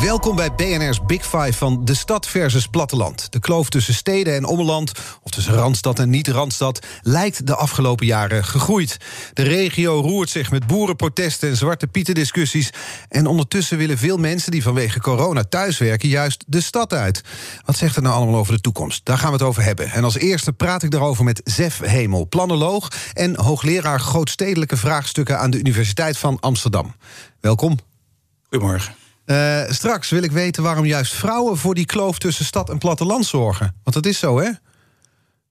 Welkom bij BNR's Big Five van de stad versus platteland. De kloof tussen steden en ommeland, of tussen Randstad en niet-Randstad... lijkt de afgelopen jaren gegroeid. De regio roert zich met boerenprotesten en zwarte pieten-discussies... en ondertussen willen veel mensen die vanwege corona thuiswerken... juist de stad uit. Wat zegt het nou allemaal over de toekomst? Daar gaan we het over hebben. En als eerste praat ik daarover met Zef Hemel, planoloog... en hoogleraar grootstedelijke vraagstukken aan de Universiteit van Amsterdam. Welkom. Goedemorgen. Uh, straks wil ik weten waarom juist vrouwen voor die kloof tussen stad en platteland zorgen. Want dat is zo, hè?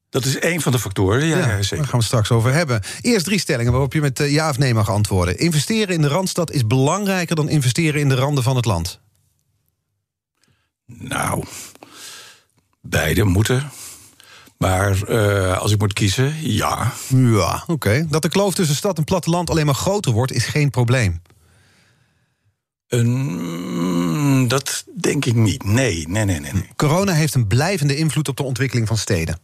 Dat is één van de factoren, ja, ja, zeker. Daar gaan we het straks over hebben. Eerst drie stellingen waarop je met ja of nee mag antwoorden. Investeren in de Randstad is belangrijker dan investeren in de randen van het land. Nou, beide moeten. Maar uh, als ik moet kiezen, ja. Ja, oké. Okay. Dat de kloof tussen stad en platteland alleen maar groter wordt, is geen probleem. Uh, dat denk ik niet. Nee, nee, nee, nee. Corona heeft een blijvende invloed op de ontwikkeling van steden.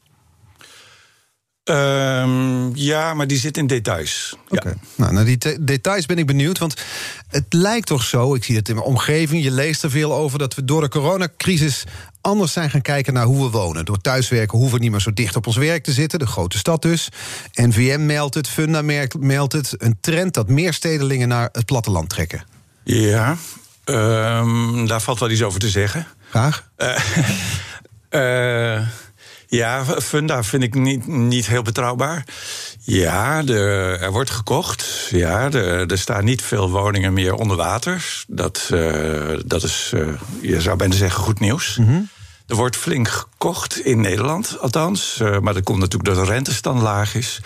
Uh, ja, maar die zit in details. Oké. Okay. Nou, naar die details ben ik benieuwd. Want het lijkt toch zo, ik zie het in mijn omgeving, je leest er veel over, dat we door de coronacrisis anders zijn gaan kijken naar hoe we wonen. Door thuiswerken hoeven we niet meer zo dicht op ons werk te zitten, de grote stad dus. NVM meldt het, Funda meldt het. Een trend dat meer stedelingen naar het platteland trekken. Ja, um, daar valt wel iets over te zeggen. Graag. Uh, uh, ja, Funda vind ik niet, niet heel betrouwbaar. Ja, de, er wordt gekocht. Ja, de, er staan niet veel woningen meer onder water. Dat, uh, dat is, je zou bijna zeggen, goed nieuws. Mm -hmm. Er wordt flink gekocht in Nederland, althans. Uh, maar dat komt natuurlijk doordat de rentestand laag is.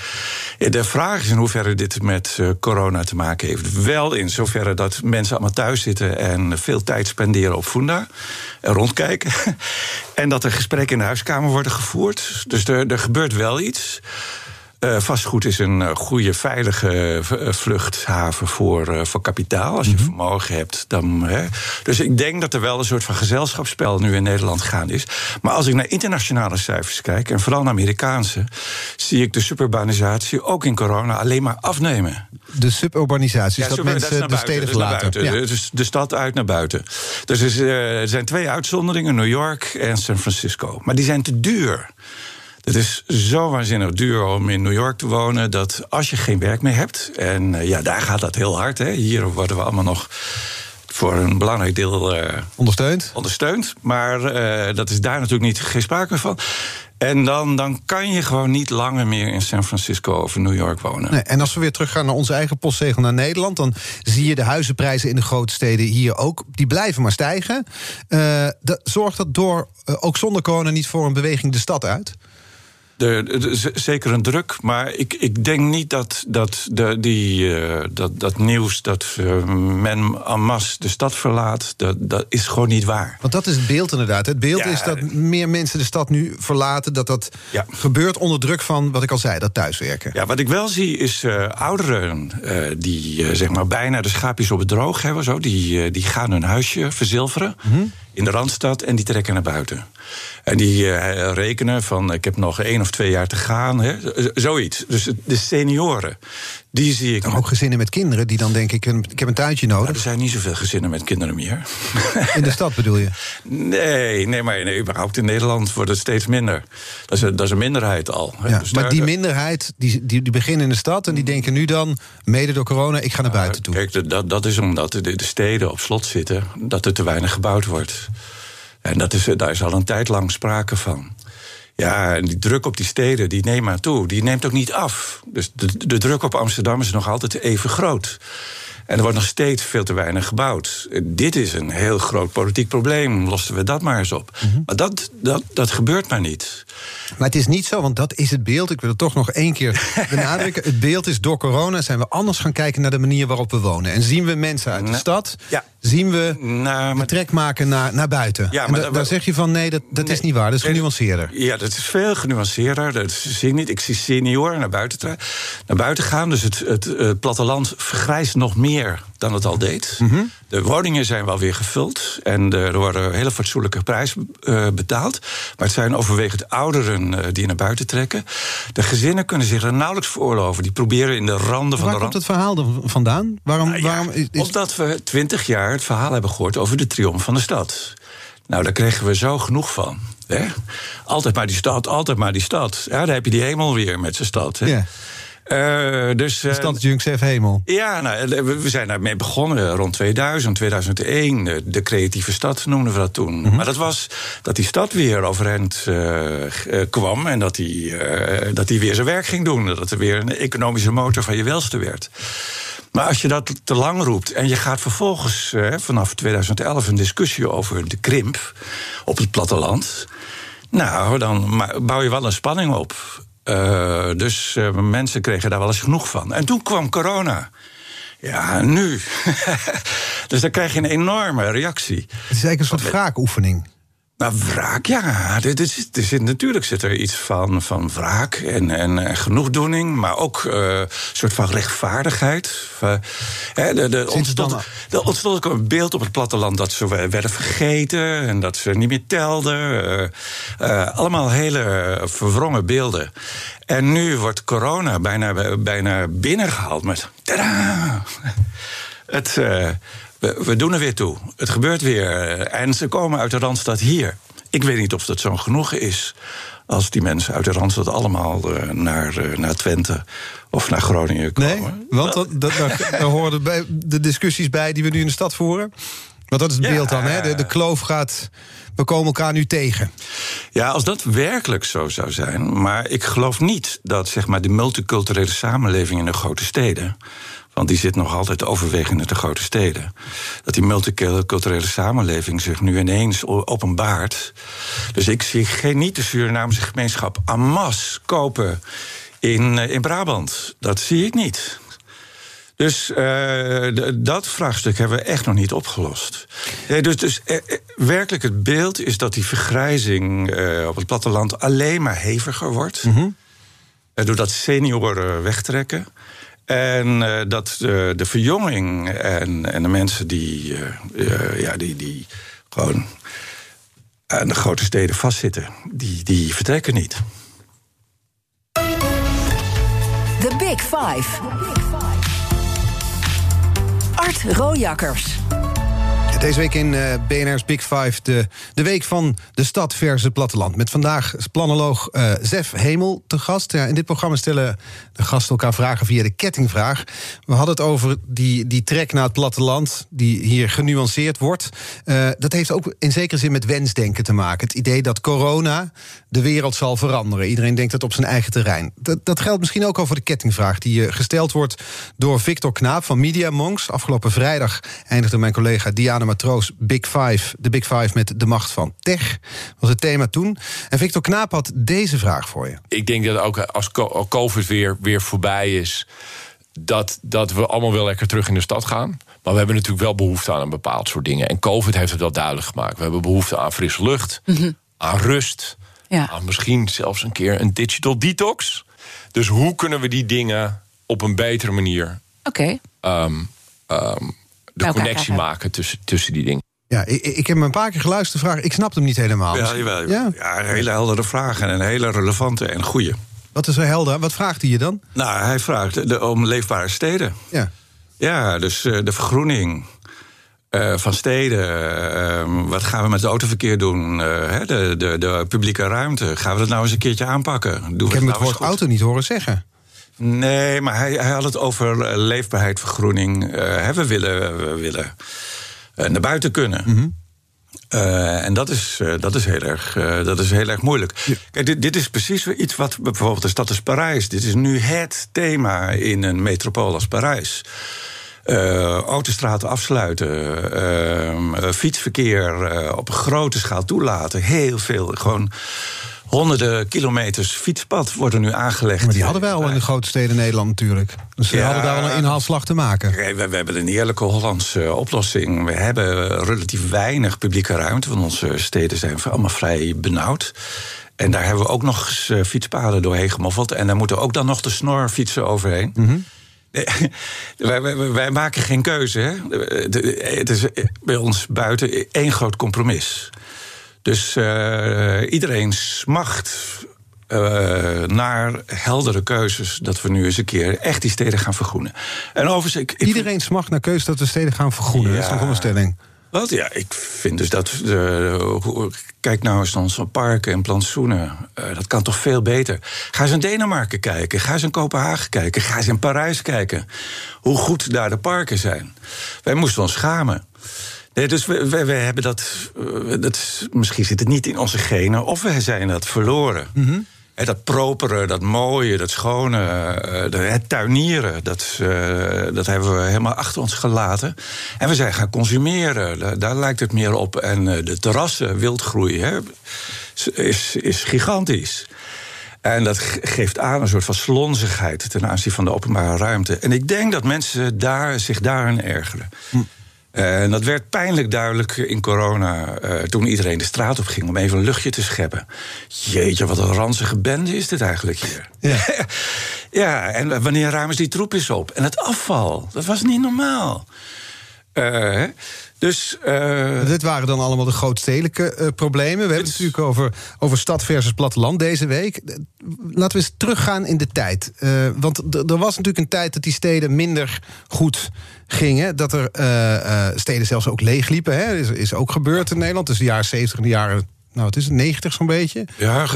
De vraag is in hoeverre dit met uh, corona te maken heeft. Wel in zoverre dat mensen allemaal thuis zitten en veel tijd spenderen op Funda. En rondkijken. en dat er gesprekken in de huiskamer worden gevoerd. Dus er, er gebeurt wel iets. Uh, vastgoed is een uh, goede, veilige uh, vluchthaven voor, voor kapitaal. Als je mm -hmm. vermogen hebt, dan. Hè. Dus ik denk dat er wel een soort van gezelschapsspel nu in Nederland gaande is. Maar als ik naar internationale cijfers kijk, en vooral naar Amerikaanse, zie ik de suburbanisatie ook in corona alleen maar afnemen. De suburbanisatie, ja, dat mensen dat de steden verlaten? Dus, ja. dus de stad uit naar buiten. Dus er zijn twee uitzonderingen, New York en San Francisco. Maar die zijn te duur. Het is zo waanzinnig duur om in New York te wonen dat als je geen werk meer hebt, en uh, ja, daar gaat dat heel hard. Hè. Hier worden we allemaal nog voor een belangrijk deel uh, ondersteund. ondersteund. Maar uh, dat is daar natuurlijk niet, geen sprake van. En dan, dan kan je gewoon niet langer meer in San Francisco of New York wonen. Nee, en als we weer teruggaan naar onze eigen postzegel naar Nederland... dan zie je de huizenprijzen in de grote steden hier ook. Die blijven maar stijgen. Uh, dat, zorgt dat door, ook zonder corona, niet voor een beweging de stad uit? De, de, zeker een druk, maar ik, ik denk niet dat, dat, de, die, uh, dat, dat nieuws dat uh, men en masse de stad verlaat, dat, dat is gewoon niet waar. Want dat is het beeld inderdaad. Het beeld ja, is dat meer mensen de stad nu verlaten, dat dat ja. gebeurt onder druk van, wat ik al zei, dat thuiswerken. Ja, wat ik wel zie is uh, ouderen die zeg maar bijna de schaapjes op het droog hebben, zo, die, die gaan hun huisje verzilveren mm -hmm. in de Randstad en die trekken naar buiten. En die uh, rekenen van ik heb nog één of twee jaar te gaan. Hè? Zoiets. Dus de senioren, die zie ik. En ook gezinnen met kinderen die dan denken: ik, ik heb een tuintje nodig. Nou, er zijn niet zoveel gezinnen met kinderen meer. In de stad bedoel je? Nee, nee maar nee, überhaupt in Nederland wordt het steeds minder. Dat is dat is een minderheid al. Ja, dus maar daar, die minderheid die, die, die beginnen in de stad en die denken nu dan, mede door corona, ik ga naar buiten toe. Kijk, dat, dat is omdat de, de steden op slot zitten, dat er te weinig gebouwd wordt. En dat is, daar is al een tijd lang sprake van. Ja, en die druk op die steden, die neemt maar toe. Die neemt ook niet af. Dus de, de druk op Amsterdam is nog altijd even groot. En er wordt nog steeds veel te weinig gebouwd. Dit is een heel groot politiek probleem. Lossen we dat maar eens op. Mhm. Maar dat, dat, dat gebeurt maar niet. Maar het is niet zo, want dat is het beeld. Ik wil het toch nog één keer benadrukken. Het beeld is door corona zijn we anders gaan kijken naar de manier waarop we wonen. En zien we mensen uit de Nee. stad, Ja. Zien we nou, maar... trek maken naar, naar buiten. Ja, maar daar zeg je van nee, dat, dat is niet waar. Dat is genuanceerder. Ja, dat is veel genuanceerder. Dat zie ik niet. Ik zie senioren naar buiten, naar buiten gaan. Dus het, het, het platteland vergrijst nog meer dan het al deed. Mhm. De woningen zijn wel weer gevuld en er worden hele fatsoenlijke prijzen uh, betaald. Maar het zijn overwegend ouderen uh, die naar buiten trekken. De gezinnen kunnen zich er nauwelijks veroorloven. Die proberen in de randen van Waar de komt het verhaal vandaan? Waarom, nou waarom is... Omdat we twintig jaar het verhaal hebben gehoord over de triomf van de stad. Nou, daar kregen we zo genoeg van. Hè? Altijd maar die stad, altijd maar die stad. Ja, daar heb je die hemel weer met zijn stad. Hè? Uh, dus, uh, Stad Junksev Hemel. Ja, nou, we zijn daarmee begonnen rond 2000, 2001. De creatieve stad noemden we dat toen. Mhm. Maar dat was dat die stad weer overeind uh, kwam... en dat die, dat die weer zijn werk ging doen. Dat er weer een economische motor van je welste werd. Maar als je dat te lang roept en je gaat vervolgens vanaf 2011 een discussie over de krimp op het platteland. Nou, dan bouw je wel een spanning op. Uh, dus uh, mensen kregen daar wel eens genoeg van. En toen kwam corona. Ja, nu. dus dan krijg je een enorme reactie. Het is eigenlijk een soort wraakoefening. Nou, wraak, ja. Er, er zit, natuurlijk zit er iets van, van wraak en, en, genoegdoening, maar ook uh, een soort van rechtvaardigheid. Uh, de, de, ontstond, er ontstond ook een beeld op het platteland dat ze werden vergeten en dat ze niet meer telden. Uh, allemaal hele verwrongen beelden. En nu wordt corona bijna, bijna binnengehaald met. Tada! Het we, we, doen er weer toe. Het gebeurt weer. En ze komen uit de Randstad hier. Ik weet niet of dat zo genoeg is als die mensen uit de Randstad allemaal uh, naar, uh, naar Twente of naar Groningen komen. Nee, want dat, dat, daar, horen bij de discussies bij die we nu in de stad voeren. Want dat is het beeld dan, hè? De, de kloof gaat. We komen elkaar nu tegen. Ja, als dat werkelijk zo zou zijn. Maar ik geloof niet dat zeg maar, de multiculturele samenleving in de grote steden want die zit nog altijd overwegend in de grote steden. Dat die multiculturele samenleving zich nu ineens openbaart. Dus ik zie geen, niet de Surinaamse gemeenschap en masse kopen in, eh, in Brabant. Dat zie ik niet. Dus uh, dat vraagstuk hebben we echt nog niet opgelost. dus dus eh, werkelijk het beeld is dat die vergrijzing op het platteland alleen maar heviger wordt. Mm -hmm. doordat senioren wegtrekken. En uh, dat uh, de verjonging en, en de mensen die, uh, ja, die, die gewoon aan de grote steden vastzitten, die, die vertrekken niet. The Big Five. Art Rojakkers. Deze week in uh, BNR's Big Five de, de week van de stad versus het platteland. Met vandaag planoloog uh, Zef Hemel te gast. Ja, in dit programma stellen de gasten elkaar vragen via de kettingvraag. We hadden het over die, die trek naar het platteland, die hier genuanceerd wordt. Uh, dat heeft ook in zekere zin met wensdenken te maken. Het idee dat corona de wereld zal veranderen. Iedereen denkt dat op zijn eigen terrein. Dat, dat geldt misschien ook over de kettingvraag die gesteld wordt door Victor Knaap van Media Monks. Afgelopen vrijdag eindigde mijn collega Diana Matroos Big Five, de Big Five met de macht van tech, was het thema toen. En Victor Knaap had deze vraag voor je. Ik denk dat ook als COVID weer, weer voorbij is, dat, dat we allemaal wel lekker terug in de stad gaan. Maar we hebben natuurlijk wel behoefte aan een bepaald soort dingen. En COVID heeft het wel duidelijk gemaakt. We hebben behoefte aan frisse lucht, mhm. aan rust, ja. aan misschien zelfs een keer een digital detox. Dus hoe kunnen we die dingen op een betere manier Oké. Ehm, ehm, de connectie maken tussen, tussen die dingen. Ja, ik, ik heb hem een paar keer geluisterd. Vraag. Ik snap hem niet helemaal. Ja, jawel, ja. ja, een hele heldere vragen en een hele relevante en goede. Wat is er helder? Wat vraagt hij je dan? Nou, hij vraagt de, om leefbare steden. Ja. Ja, dus uh, de vergroening. Uh, van steden. Uh, wat gaan we met het autoverkeer doen? de, de, de, publieke ruimte. Gaan we dat nou eens een keertje aanpakken? Doen ik heb het, nou woord auto niet horen zeggen. Nee, maar hij, hij had het over eh, leefbaarheid, vergroening. Uh, we willen, we willen uh, naar buiten kunnen. Mm en dat is, dat, is heel erg, dat is heel erg moeilijk. Kijk, dit, dit is precies iets wat bijvoorbeeld de stad als Parijs. Dit is nu het thema in een metropool als Parijs. autostraten afsluiten, fietsverkeer op grote schaal toelaten. Heel veel, gewoon honderden kilometers fietspad worden nu aangelegd. Maar die hadden wij al in de grote steden Nederland natuurlijk. Dus we Ja. hadden daar wel een inhaalslag te maken. We, we hebben een heerlijke Hollandse oplossing. We hebben relatief weinig publieke ruimte, want onze steden zijn allemaal vrij benauwd. En daar hebben we ook nog eens eh, fietspaden doorheen gemoffeld. En daar moeten ook dan nog de snorfietsen overheen. Nee, wij, wij, wij maken geen keuze. Hè? Het is bij ons buiten één groot compromis. Dus eh, iedereen smacht eh, naar heldere keuzes. Dat we nu eens een keer echt die steden gaan vergroenen. En overigens, ik, ik Iedereen smacht naar keuze dat we steden gaan vergroenen. Dat is toch een stelling. Wat? Ja, ik vind dus dat. hoe- kijk nou eens naar onze parken en plantsoenen. Eh, dat kan toch veel beter. Ga eens in Denemarken kijken. Ga eens in Kopenhagen kijken. Ga eens in Parijs kijken. Hoe goed daar de parken zijn. Wij moesten ons schamen. Nee, dus we, we, we hebben dat, eh, dat. Misschien zit het niet in onze genen, of we zijn dat verloren. Hè, dat propere, dat mooie, dat schone, eh, het tuinieren, dat, eh, dat hebben we helemaal achter ons gelaten. En we zijn gaan consumeren, daar, daar lijkt het meer op. En de terrassen, wildgroei, hè, is, is gigantisch. En dat ge- geeft aan een soort van slonzigheid ten aanzien van de openbare ruimte. En ik denk dat mensen daar, zich daarin ergeren. En dat werd pijnlijk duidelijk in corona, eh, toen iedereen de straat op ging om even een luchtje te scheppen. Jeetje, wat een ranzige bende is dit eigenlijk hier. Ja. ja, en wanneer ruimen ze die troep eens op? En het afval, dat was niet normaal. Eh, dus. eh, Dit waren dan allemaal de grootstedelijke eh, problemen. We hebben het natuurlijk over, over stad versus platteland deze week. Eh, Laten we eens teruggaan in de tijd. Want er was natuurlijk een tijd dat die steden minder goed gingen. Dat er steden zelfs ook leegliepen. Hè. Is, is ook gebeurd in Nederland. Dus de jaren 70 en de jaren. Nou, het is het 90 zo'n beetje. ja,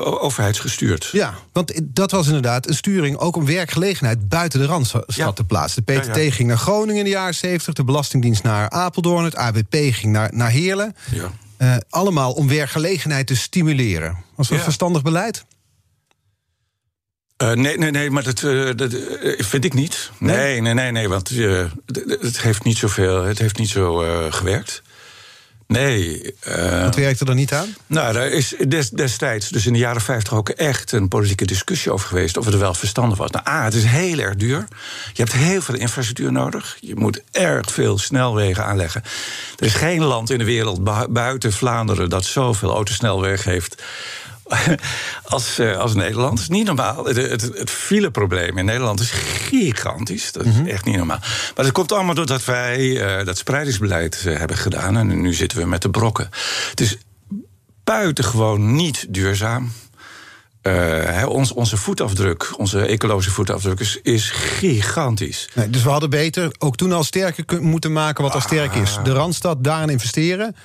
overheidsgestuurd. Ja, want dat was inderdaad een sturing ook om werkgelegenheid buiten de Randstad Ja. te plaatsen. De PTT Ja, ja. ging naar Groningen in de jaren 70, de Belastingdienst naar Apeldoorn, het ABP ging naar, naar Heerlen. Ja. Eh, allemaal om werkgelegenheid te stimuleren. Was dat verstandig beleid? Eh, nee, nee, nee, maar dat, eh, dat vind ik niet. Nee, nee, nee, nee, want d- het heeft niet zoveel, het heeft niet zo gewerkt. Nee. eh, Wat werkte er niet aan? nou, daar is des- destijds, dus in de jaren 50, ook echt een politieke discussie over geweest. of het er wel verstandig was. Nou, A, het is heel erg duur. Je hebt heel veel infrastructuur nodig. Je moet erg veel snelwegen aanleggen. Er is geen land in de wereld bu- buiten Vlaanderen dat zoveel autosnelweg heeft. Als, eh, als Nederland. Dat is niet normaal. Het, het, het fileprobleem in Nederland is gigantisch. Dat is echt niet normaal. Maar dat komt allemaal doordat wij eh, dat spreidingsbeleid eh, hebben gedaan. En nu zitten we met de brokken. Het is buitengewoon niet duurzaam. Ons, onze voetafdruk, onze ecologische voetafdruk, is, is gigantisch. Nee, dus we hadden beter ook toen al sterker moeten maken wat al sterk is. De Randstad daarin investeren.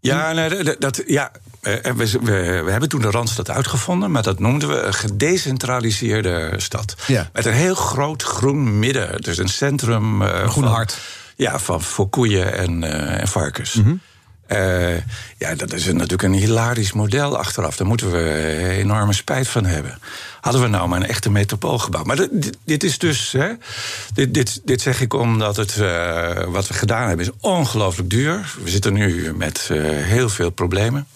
Ja, nee, dat- ja we, we, we hebben toen de Randstad uitgevonden, maar dat noemden we een gedecentraliseerde stad. Ja. Met een heel groot groen midden. Dus een centrum. eh, Een groen van- hart. Ja, van, voor koeien en, eh, en varkens. Mhm. Eh, ja, dat is natuurlijk een hilarisch model achteraf. Daar moeten we enorme spijt van hebben. Hadden we nou maar een echte metropool gebouwd. Maar dit, is dus. Hè, dit, dit, dit zeg ik omdat het. eh, wat we gedaan hebben is ongelooflijk duur. We zitten nu met eh, heel veel problemen,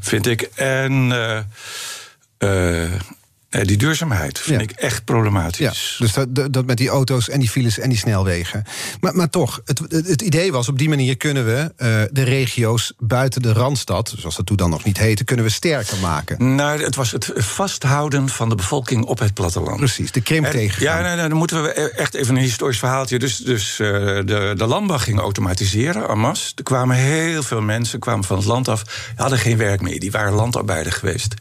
vind ik. En. Eh, die duurzaamheid vind Ja. ik echt problematisch. Ja, dus dat, dat met die auto's en die files en die snelwegen. Maar, maar toch, het, het, idee was op die manier kunnen we eh, de regio's buiten de Randstad, zoals dat toen dan nog niet heette, kunnen we sterker maken. Nou, het was het vasthouden van de bevolking op het platteland. Precies, de krimp En- tegengaan. Ja, nee, nee, dan moeten we e- echt even een historisch verhaaltje. Dus, dus eh, de, de landbouw ging automatiseren, en masse. Er kwamen heel veel mensen kwamen van het land af, hadden geen werk meer. Die waren landarbeider geweest.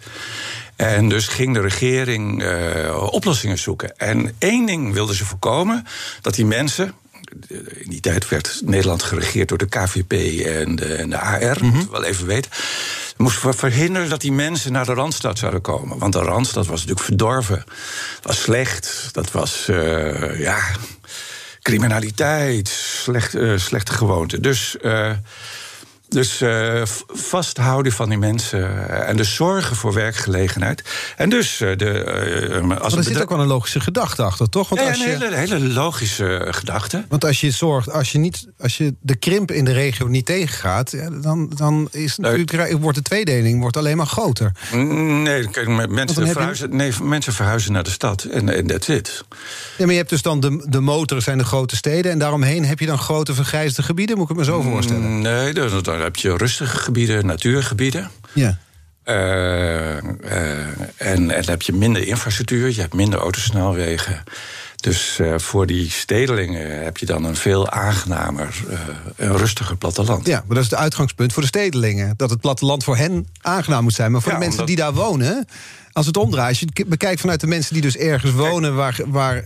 En dus ging de regering eh, oplossingen zoeken. En één ding wilden ze voorkomen: dat die mensen. In die tijd werd Nederland geregeerd door de KVP en de, en de AR, moeten we wel even weten. Moest ver- verhinderen dat die mensen naar de Randstad zouden komen. Want de Randstad was natuurlijk verdorven. Het was slecht. Dat was, eh, ja, criminaliteit, slecht, eh, slechte gewoonten. Dus eh, Dus uh, vasthouden van die mensen uh, en dus zorgen voor werkgelegenheid. En dus uh, de. Uh, als er zit ook wel een logische gedachte achter, toch? Want ja, als een je, hele, hele logische gedachte. Want als je zorgt, als je, niet, als je de krimp in de regio niet tegengaat, dan, dan is natuurlijk, wordt de tweedeling wordt alleen maar groter. Nee, kijk, mensen, verhuizen, je... nee, mensen verhuizen naar de stad en that's it. Ja, maar je hebt dus dan de, de motor zijn de grote steden en daaromheen heb je dan grote vergrijsde gebieden, moet ik me zo voorstellen? Nee, dat, dat heb je rustige gebieden, natuurgebieden. Ja. Uh, uh, en, en dan heb je minder infrastructuur, je hebt minder autosnelwegen. Dus uh, voor die stedelingen heb je dan een veel aangenamer, een rustiger platteland. Ja, maar dat is het uitgangspunt voor de stedelingen. Dat het platteland voor hen aangenaam moet zijn. Maar voor ja, de mensen omdat... die daar wonen, als het omdraait, als je bekijkt vanuit de mensen die dus ergens wonen waar, waar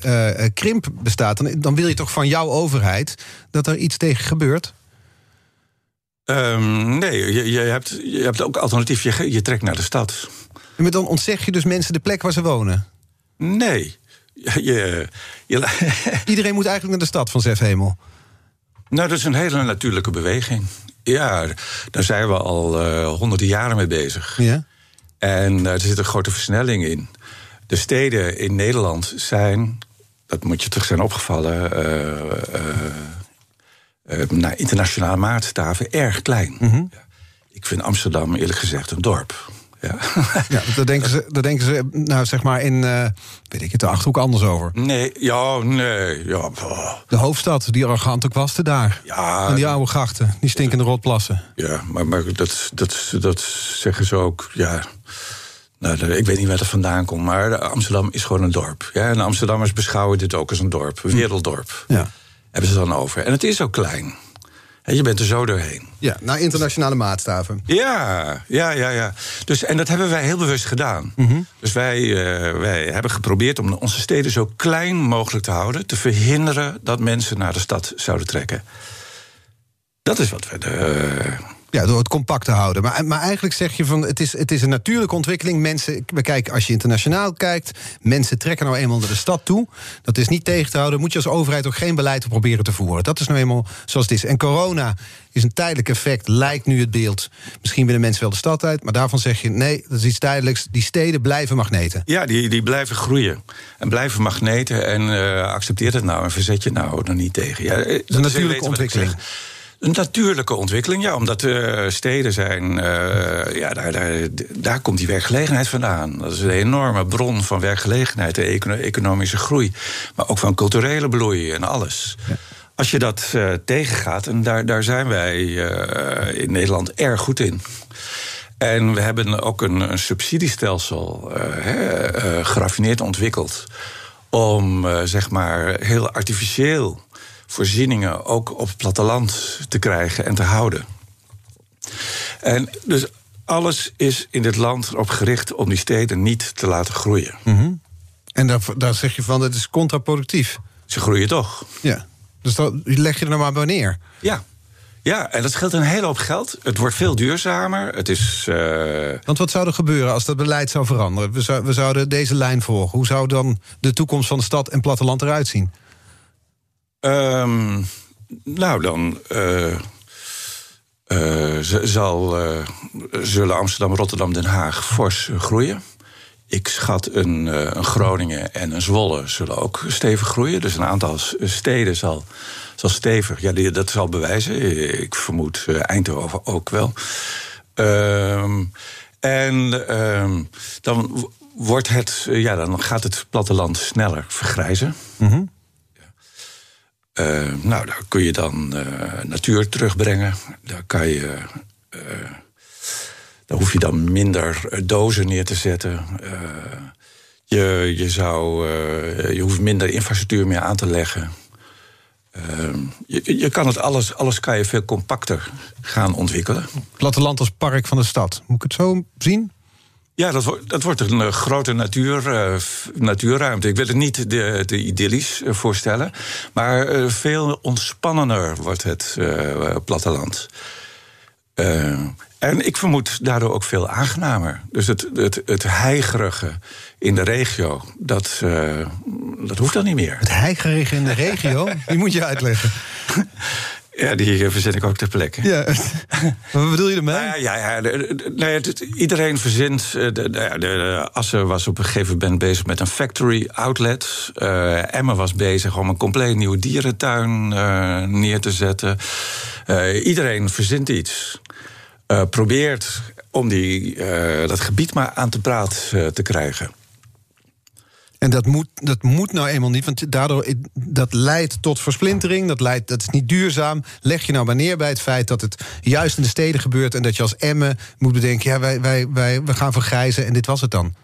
krimp bestaat, dan, dan wil je toch van jouw overheid dat er iets tegen gebeurt? Um, nee, je, je, hebt, je hebt ook alternatief. Je, je trekt naar de stad. Maar dan ontzeg je dus mensen de plek waar ze wonen? Nee. Je, je, Iedereen moet eigenlijk naar de stad van Zef Hemel. Nou, dat is een hele natuurlijke beweging. Ja, daar zijn we al uh, honderden jaren mee bezig. Ja? En uh, er zit een grote versnelling in. De steden in Nederland zijn, dat moet je terug zijn opgevallen... Uh, uh, naar internationale maatstaven erg klein. Mm -hmm. ja. Ik vind Amsterdam eerlijk gezegd een dorp. Ja, ja daar, denken ze, daar denken ze, nou zeg maar in, uh, weet ik het, de Achterhoek anders over. Nee, ja, nee. Ja. De hoofdstad, die arrogante kwasten daar. Ja. En die oude grachten, die stinkende rotplassen. Ja, maar, maar dat, dat, dat zeggen ze ook, ja... Nou, ik weet niet waar het vandaan komt, maar Amsterdam is gewoon een dorp. Ja, en Amsterdammers beschouwen dit ook als een dorp, een werelddorp. Ja hebben ze dan over. En het is ook klein. Je bent er zo doorheen. Ja, naar internationale maatstaven. Ja, ja, ja, ja. Dus, en dat hebben wij heel bewust gedaan. Mm -hmm. Dus wij, uh, wij hebben geprobeerd om onze steden zo klein mogelijk te houden. Te verhinderen dat mensen naar de stad zouden trekken. Dat is wat we. De, ja, door het compact te houden. Maar, maar eigenlijk zeg je van het is, het is een natuurlijke ontwikkeling. Mensen, bekijken als je internationaal kijkt, mensen trekken nou eenmaal naar de stad toe. Dat is niet tegen te houden. Moet je als overheid ook geen beleid proberen te voeren. Dat is nou eenmaal zoals het is. En corona is een tijdelijk effect, lijkt nu het beeld. Misschien willen mensen wel de stad uit, maar daarvan zeg je nee, dat is iets tijdelijks. Die steden blijven magneten. Ja, die, die blijven groeien en blijven magneten. En uh, accepteert het nou en verzet je nou er niet tegen. Ja, dat is een natuurlijke ontwikkeling. Een natuurlijke ontwikkeling, ja, omdat uh, steden zijn. Uh, ja, daar, daar, daar komt die werkgelegenheid vandaan. Dat is een enorme bron van werkgelegenheid, de economische groei. Maar ook van culturele bloei en alles. Ja. Als je dat uh, tegengaat, en daar, daar zijn wij in Nederland erg goed in. En we hebben ook een, een subsidiestelsel geraffineerd ontwikkeld. Om zeg maar heel artificieel voorzieningen ook op het platteland te krijgen en te houden. En dus alles is in dit land erop gericht om die steden niet te laten groeien. Mm -hmm. En daar, daar zeg je van, dat is contraproductief. Ze groeien toch. Ja, dus dat leg je er nou maar bij neer. Ja. Ja, en dat scheelt een hele hoop geld. Het wordt veel duurzamer. Het is. Uh... Want wat zou er gebeuren als dat beleid zou veranderen? We, zou, we zouden deze lijn volgen. Hoe zou dan de toekomst van de stad en platteland eruit zien? Um, nou, dan uh, uh, zal, uh, zullen Amsterdam, Rotterdam, Den Haag fors groeien. Ik schat een, Groningen en een Zwolle zullen ook stevig groeien. Dus een aantal steden zal, zal stevig. Ja, dat zal bewijzen. Ik vermoed Eindhoven ook wel. Um, en um, dan wordt het, ja, dan gaat het platteland sneller vergrijzen. Mm. Uh, nou, daar kun je dan uh, natuur terugbrengen. Daar kan je. Uh, daar hoef je dan minder dozen neer te zetten. je, je, zou, je hoeft minder infrastructuur meer aan te leggen. Je, je, kan het alles, alles kan je veel compacter gaan ontwikkelen. Platteland als park van de stad. Moet ik het zo zien? Ja, dat, wordt, dat wordt een uh, grote natuur, uh, natuurruimte. Ik wil het niet de, de idyllisch uh, voorstellen, maar veel ontspannender wordt het platteland. en ik vermoed daardoor ook veel aangenamer. Dus het, het, het heigerige in de regio, dat, dat hoeft dan niet meer. Het heigerige in de regio? Die moet je uitleggen. Ja, die verzin ik ook ter plekke. Ja. Wat bedoel je ermee? Nou ja, ja, nee, iedereen verzint. De, de, de, Assen was op een gegeven moment bezig met een factory outlet. Uh, Emma was bezig om een compleet nieuwe dierentuin uh, neer te zetten. Iedereen verzint iets. probeert om die, dat gebied maar aan te praat te krijgen. En dat moet, dat moet nou eenmaal niet, want daardoor dat leidt tot versplintering. Dat, leidt, dat is niet duurzaam. Leg je nou maar neer bij het feit dat het juist in de steden gebeurt... en dat je als Emmen moet bedenken, ja, wij, wij, wij, we gaan vergrijzen... en dit was het dan.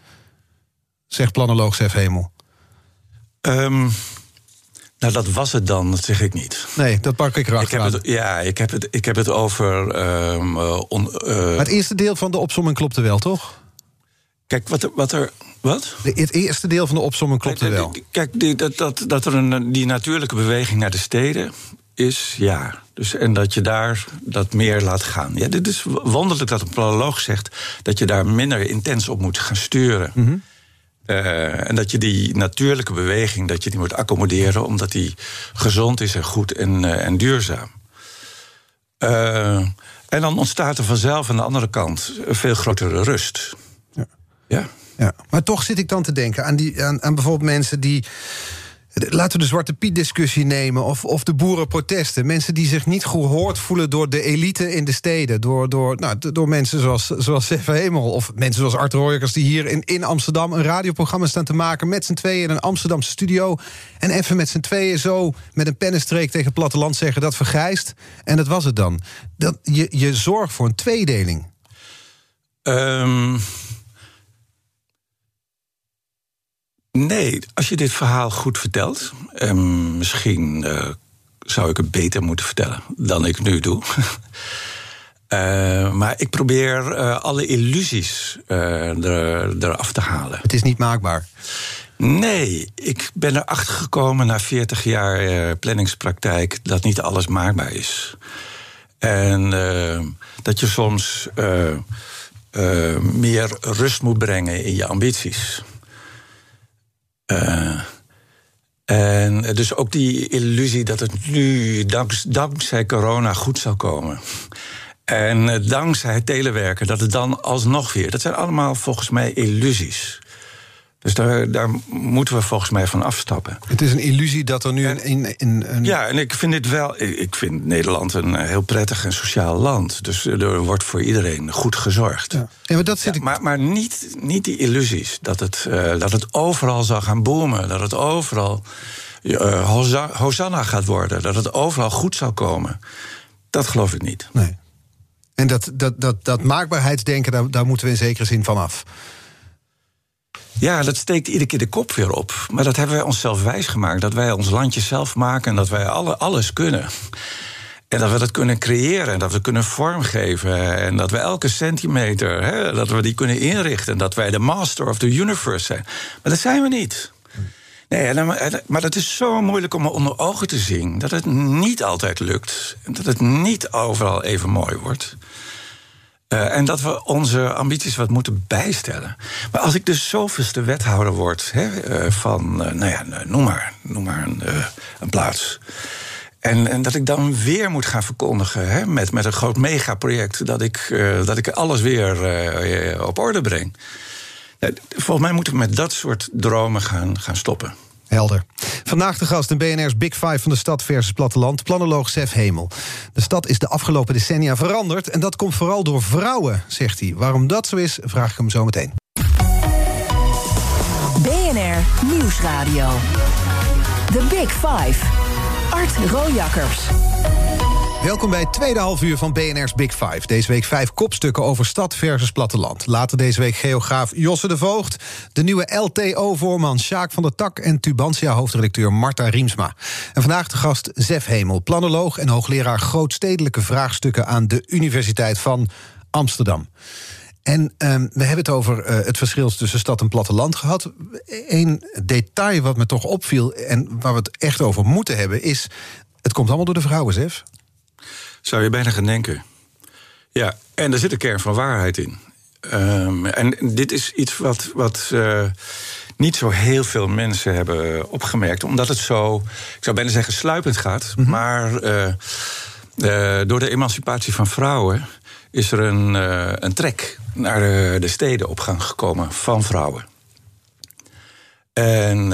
Zegt planoloog Sef Hemel. Um, nou, dat was het dan, dat zeg ik niet. Nee, dat pak ik erachter ik heb het, Ja, ik heb het, ik heb het over... Um, on, uh, maar het eerste deel van de opsomming klopte wel, toch? Kijk, wat er, wat er wat? De, het eerste deel van de opzomming klopt wel. Kijk, die, dat, dat, dat er een, die natuurlijke beweging naar de steden is, ja. Dus, en dat je daar dat meer laat gaan. Ja, dit is wonderlijk dat een planoloog zegt dat je daar minder intens op moet gaan sturen. Mhm. Eh, en dat je die natuurlijke beweging dat je die moet accommoderen, omdat die gezond is en goed en, uh, en duurzaam. Uh, en dan ontstaat er vanzelf aan de andere kant een veel grotere rust. Ja. ja. Ja, maar toch zit ik dan te denken aan, die, aan, aan bijvoorbeeld mensen die. Laten we de Zwarte Piet-discussie nemen. Of, of de boerenprotesten. Mensen die zich niet gehoord voelen door de elite in de steden. Door, door, nou, door mensen zoals, zoals Hemel. Of mensen zoals Art die hier in, in Amsterdam een radioprogramma staan te maken. met z'n tweeën in een Amsterdamse studio. En even met z'n tweeën zo met een pennenstreek tegen het platteland zeggen dat vergrijst. En dat was het dan. Dat, je, je zorgt voor een tweedeling. Um, Nee, als je dit verhaal goed vertelt, um, misschien uh, zou ik het beter moeten vertellen dan ik nu doe. uh, maar ik probeer uh, alle illusies er, eraf te halen. Het is niet maakbaar. Nee, ik ben erachter gekomen na 40 jaar planningspraktijk dat niet alles maakbaar is. En dat je soms meer rust moet brengen in je ambities. Uh, en dus ook die illusie dat het nu dankzij corona goed zou komen. En eh, dankzij telewerken dat het dan alsnog weer. Dat zijn allemaal volgens mij illusies. Dus daar, daar, moeten we volgens mij van afstappen. Het is een illusie dat er nu een, een, Ja, en ik vind dit wel. Ik vind Nederland een eh, heel prettig en sociaal land. Dus er wordt voor iedereen goed gezorgd. Ja. ja maar dat zit ik... maar, maar niet, niet die illusies dat het, uh, dat het overal zal gaan boomen. Dat het overal uh, Hosanna gaat worden. Dat het overal goed zal komen. Dat geloof ik niet. Nee. En dat, dat, dat, dat maakbaarheidsdenken, daar, daar moeten we in zekere zin van af. Ja, dat steekt iedere keer de kop weer op. Maar dat hebben wij onszelf wijsgemaakt. Dat wij ons landje zelf maken en dat wij alle, alles kunnen. En dat we dat kunnen creëren en dat we kunnen vormgeven. En dat we elke centimeter, hè, dat we die kunnen inrichten. En dat wij de master of the universe zijn. Maar dat zijn we niet. Nee, maar dat is zo moeilijk om onder ogen te zien. Dat het niet altijd lukt. En dat het niet overal even mooi wordt. Uh, en dat we onze ambities wat moeten bijstellen. Maar als ik dus zoveelste wethouder word hè, uh, van, uh, nou ja, noem maar, noem maar een, een plaats. En, en, dat ik dan weer moet gaan verkondigen hè, met, met een groot megaproject, dat ik, dat ik alles weer op orde breng. Volgens mij moeten we met dat soort dromen gaan, gaan stoppen. Helder. Vandaag de gast in BNR's Big Five van de stad versus platteland, planoloog Sef Hemel. De stad is de afgelopen decennia veranderd en dat komt vooral door vrouwen, zegt hij. Waarom dat zo is, vraag ik hem zo meteen. BNR Nieuwsradio. The Big Five. Art Rojakkers. Welkom bij het tweede halfuur van BNR's Big Five. Deze week vijf kopstukken over stad versus platteland. Later deze week geograaf Josse de Voogd... de nieuwe LTO-voorman Sjaak van der Tak... en Tubantia-hoofdredacteur Marta Riemsma. En vandaag de gast Zef Hemel, planoloog... en hoogleraar grootstedelijke vraagstukken... aan de Universiteit van Amsterdam. En um, we hebben het over uh, het verschil tussen stad en platteland gehad. Eén detail wat me toch opviel en waar we het echt over moeten hebben... is, het komt allemaal door de vrouwen, Zef. Zou je bijna gaan denken. Ja, en er zit een kern van waarheid in. Um, en dit is iets wat, wat uh, niet zo heel veel mensen hebben opgemerkt, omdat het zo, ik zou bijna zeggen, sluipend gaat. Mm -hmm. Maar uh, Uh, door de emancipatie van vrouwen is er een, een trek naar de, de steden op gang gekomen van vrouwen. En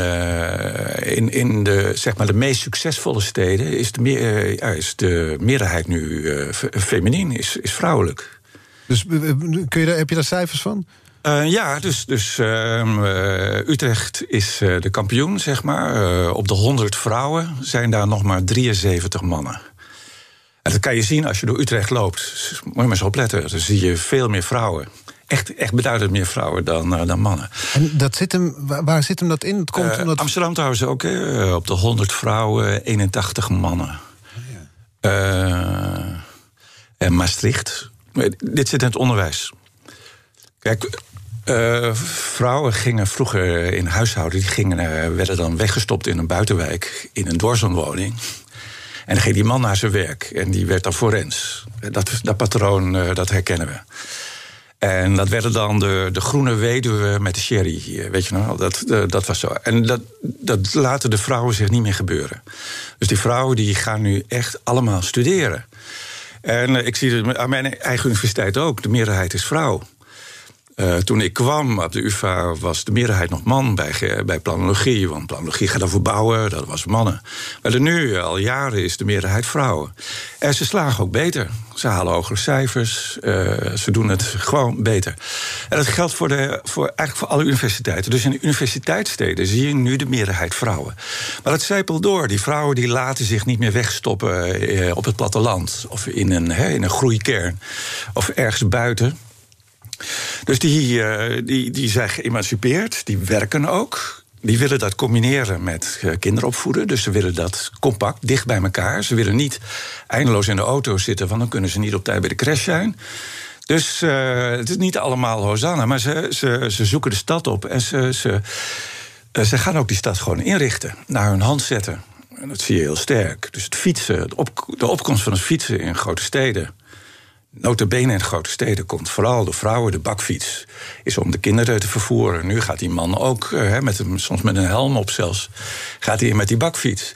in, in de, zeg maar de meest succesvolle steden is de, meer, uh, is de meerderheid nu uh, feminien, is, is vrouwelijk. Dus kun je daar, heb je daar cijfers van? ja, dus, dus ehm, Utrecht is de kampioen, zeg maar. op de 100 vrouwen zijn daar nog maar 73 mannen. En dat kan je zien als je door Utrecht loopt. Moet je maar eens opletten. Dan zie je veel meer vrouwen echt, echt beduidend meer vrouwen dan, uh, dan mannen. En dat zit hem, waar, zit hem dat in? Het komt uh, omdat... Amsterdam trouwens ook. Hè, op de 100 vrouwen, 81 mannen. Oh, ja. uh, en Maastricht. Dit zit in het onderwijs. Kijk, vrouwen gingen vroeger in huishouden... die gingen, werden dan weggestopt in een buitenwijk... in een doorzonwoning. En dan ging die man naar zijn werk. En die werd dan forens. Dat, dat patroon, dat herkennen we. En dat werden dan de, de groene weduwe met de sherry. Weet je nou, dat, dat was zo. En dat, dat laten de vrouwen zich niet meer gebeuren. Dus die vrouwen die gaan nu echt allemaal studeren. En ik zie het aan mijn eigen universiteit ook. De meerderheid is vrouw. Uh, toen ik kwam op de UvA was de meerderheid nog man bij, bij planologie. Want planologie gaat over bouwen, dat was mannen. Maar nu, al jaren, is de meerderheid vrouwen. En ze slagen ook beter. Ze halen hogere cijfers. Uh, ze doen het gewoon beter. En dat geldt voor, de, voor, eigenlijk voor alle universiteiten. Dus in de universiteitssteden zie je nu de meerderheid vrouwen. Maar dat zijpelt door. Die vrouwen die laten zich niet meer wegstoppen uh, op het platteland. Of in een, hè, in een groeikern. Of ergens buiten. Dus die, uh, die, die zijn geëmancipeerd, die werken ook. Die willen dat combineren met uh, kinderopvoeden. Dus ze willen dat compact, dicht bij elkaar. Ze willen niet eindeloos in de auto zitten, want dan kunnen ze niet op tijd bij de crash zijn. Dus uh, het is niet allemaal Hosanna, maar ze, ze, ze zoeken de stad op en ze, ze, ze gaan ook die stad gewoon inrichten, naar hun hand zetten. En dat zie je heel sterk. Dus het fietsen, de opkomst van het fietsen in grote steden Notabene in grote steden komt vooral de vrouwen de bakfiets. Is om de kinderen te vervoeren. Nu gaat die man ook, uh, met een, soms met een helm op zelfs, gaat hij met die bakfiets.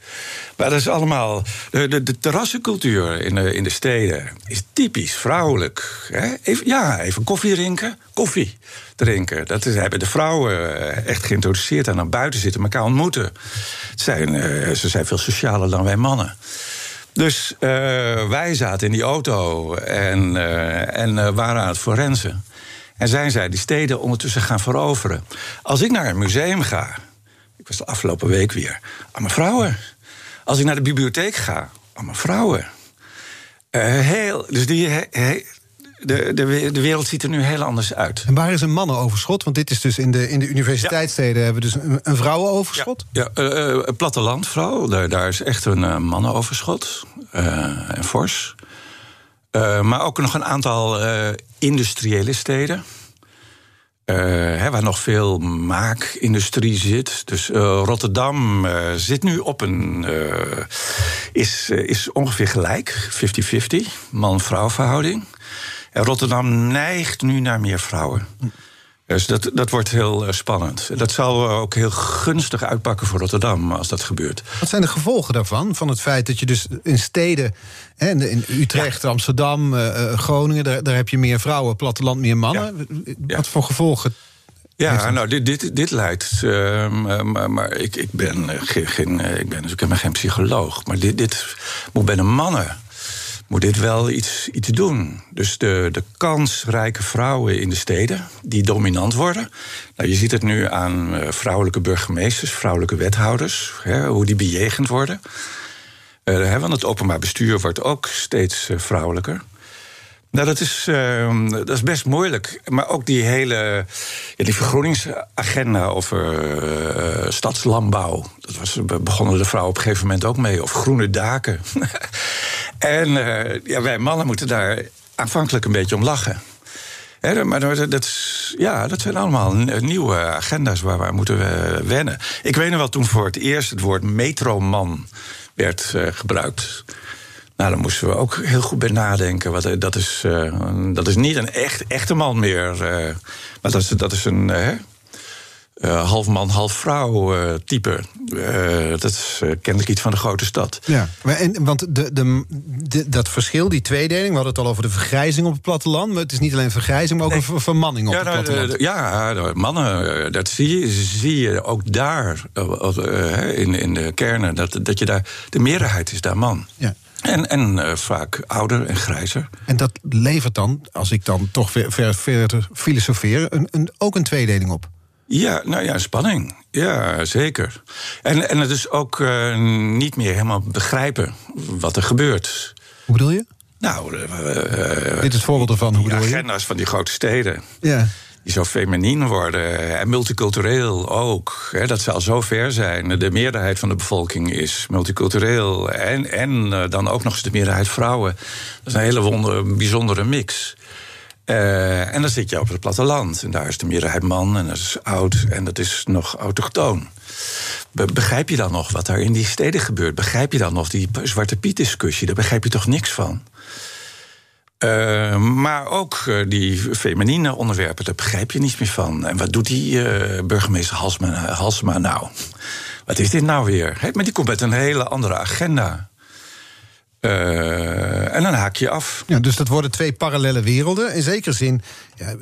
Maar dat is allemaal. De, de, terrassencultuur in de, in de steden is typisch vrouwelijk. Hè? Even, ja, even koffie drinken. Koffie drinken. Dat is, hebben de vrouwen eh, echt geïntroduceerd en naar buiten zitten, elkaar ontmoeten. Zijn, uh, ze zijn veel socialer dan wij mannen. Dus uh, wij zaten in die auto en, uh, en uh, waren aan het forensen. En zijn zij die steden ondertussen gaan veroveren. Als ik naar een museum ga, ik was de afgelopen week weer, aan mijn vrouwen. Als ik naar de bibliotheek ga, aan mijn vrouwen. heel, dus die, de, de, de wereld ziet er nu heel anders uit. En waar is een mannenoverschot? Want dit is dus in de, in de universiteitssteden hebben we dus een, een vrouwenoverschot. Ja, ja uh, plattelandvrouw, daar, daar is echt een uh, mannenoverschot. En fors. maar ook nog een aantal industriële steden. Hè, waar nog veel maakindustrie zit. Dus Rotterdam zit nu op een. is, is ongeveer gelijk, 50-50, man-vrouw verhouding. En Rotterdam neigt nu naar meer vrouwen. Dus dat, dat wordt heel uh, spannend. Dat zal ook heel gunstig uitpakken voor Rotterdam als dat gebeurt. Wat zijn de gevolgen daarvan? Van het feit dat je dus in steden, hè, in Utrecht, ja. Amsterdam, uh, Groningen, daar, daar heb je meer vrouwen, platteland meer mannen. Ja. Wat voor gevolgen ja, nou, dit, dit, dit leidt. Uh, maar, maar ik, ik, ben geen, ik ben dus ik ben geen psycholoog. Maar dit, dit moet bij de mannen moet dit wel iets, iets doen. Dus de, de kansrijke vrouwen in de steden die dominant worden. Nou, je ziet het nu aan uh, vrouwelijke burgemeesters, vrouwelijke wethouders, hè, hoe die bejegend worden. Hè, want het openbaar bestuur wordt ook steeds uh, vrouwelijker. Nou, dat is, uh, dat is best moeilijk. Maar ook die hele ja, die vergroeningsagenda over uh, stadslandbouw. Dat was, begonnen de vrouwen op een gegeven moment ook mee. Of groene daken. en uh, ja, wij mannen moeten daar aanvankelijk een beetje om lachen. He, maar dat, dat, ja, dat zijn allemaal nieuwe agenda's waar we moeten wennen. Ik weet nog wel toen voor het eerst het woord metroman werd uh, gebruikt. Nou, daar moesten we ook heel goed bij nadenken. Wat, dat, is, uh, dat is niet een echt, echte man meer. Maar dat is, dat is een. Uh, uh, half man, half vrouw uh, type. Uh, dat is kennelijk iets van de grote stad. Ja, maar en, want de, de, de, dat verschil, die tweedeling... we hadden het al over de vergrijzing op het platteland... maar het is niet alleen vergrijzing, maar ook nee. een vermanning op ja, het platteland. Nou, ja, mannen, dat zie je, zie je ook daar in, in de kernen... Dat, dat je daar, de meerderheid is daar man. Ja. En, en vaak ouder en grijzer. En dat levert dan, als ik dan toch verder ver, filosofeer... Een, een, ook een tweedeling op. Ja, nou ja, spanning. Ja, zeker. En, en het is ook uh, niet meer helemaal begrijpen wat er gebeurt. Hoe bedoel je? Nou, uh, dit is het voorbeeld ervan. Hoe bedoel je? agenda's van die grote steden. Ja. Die zo feminien worden en multicultureel ook. Hè, dat ze al zo ver zijn. De meerderheid van de bevolking is multicultureel. En, en dan ook nog eens de meerderheid vrouwen. Dat is een hele wonder, bijzondere mix. Uh, en dan zit je op het platteland. En daar is de meerderheid man en dat is oud en dat is nog autochtoon. begrijp je dan nog wat daar in die steden gebeurt? Begrijp je dan nog die Zwarte Piet-discussie? Daar begrijp je toch niks van? Uh, maar ook uh, die feminine onderwerpen, daar begrijp je niets meer van. En wat doet die burgemeester Halsma, Halsma nou? Wat is dit nou weer? He, maar die komt met een hele andere agenda. Uh, en dan haak je af. Ja, dus dat worden twee parallele werelden. In zekere zin, ja,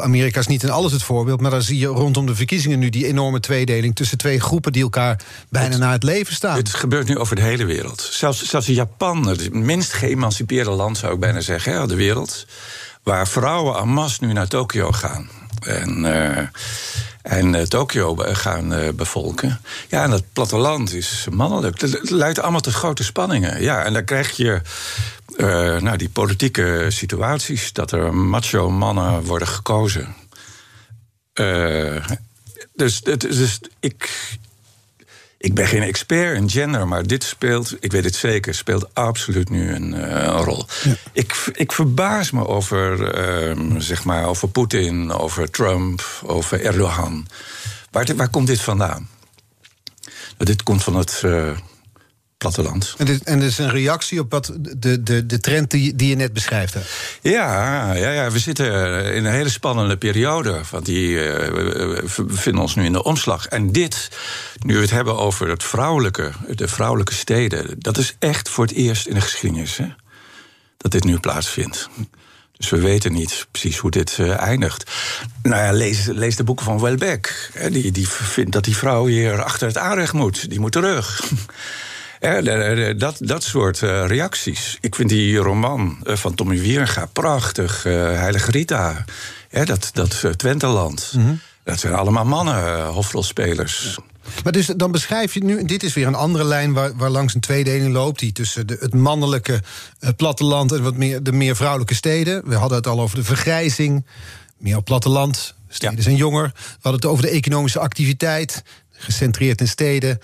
Amerika is niet in alles het voorbeeld... maar dan zie je rondom de verkiezingen nu die enorme tweedeling... tussen twee groepen die elkaar bijna het, naar het leven staan. Het gebeurt nu over de hele wereld. Zelfs, zelfs in Japan, het minst geëmancipeerde land zou ik bijna zeggen... Hè, de wereld, waar vrouwen en masse nu naar Tokio gaan. En... Uh, en uh, Tokio gaan uh, bevolken. Ja, en dat platteland is mannelijk. Dat leidt allemaal tot grote spanningen. Ja, en dan krijg je nou, die politieke situaties... dat er macho mannen worden gekozen. dus, dus ik, ik ben geen expert in gender, maar dit speelt, ik weet het zeker, speelt absoluut nu een, uh, een rol. Ja. Ik, ik verbaas me over, uh, zeg maar, over Poetin, over Trump, over Erdogan. Waar, waar komt dit vandaan? Nou, dit komt van het uh, platteland. En dit, en dit is een reactie op wat de, de, de trend die, die je net beschrijft. Hè? Ja, ja, ja, we zitten in een hele spannende periode. Want die, uh, we bevinden ons nu in de omslag. En dit, nu we het hebben over het vrouwelijke, de vrouwelijke steden... dat is echt voor het eerst in de geschiedenis hè, dat dit nu plaatsvindt. Dus we weten niet precies hoe dit uh, eindigt. Nou ja, lees, lees de boeken van Welbeck. Die, die vindt dat die vrouw hier achter het aanrecht moet. Die moet terug. Dat, dat soort uh, reacties. Ik vind die roman uh, van Tommy Wierga prachtig. Heilige Rita, dat, dat Twenteland. Mm -hmm. Dat zijn allemaal mannen, hofrolspelers. Maar dus dan beschrijf je nu, dit is weer een andere lijn waar, waar langs een tweedeling loopt, die tussen de, het mannelijke platteland en wat meer, de meer vrouwelijke steden. We hadden het al over de vergrijzing, meer op platteland, steden ja. zijn jonger. We hadden het over de economische activiteit, gecentreerd in steden.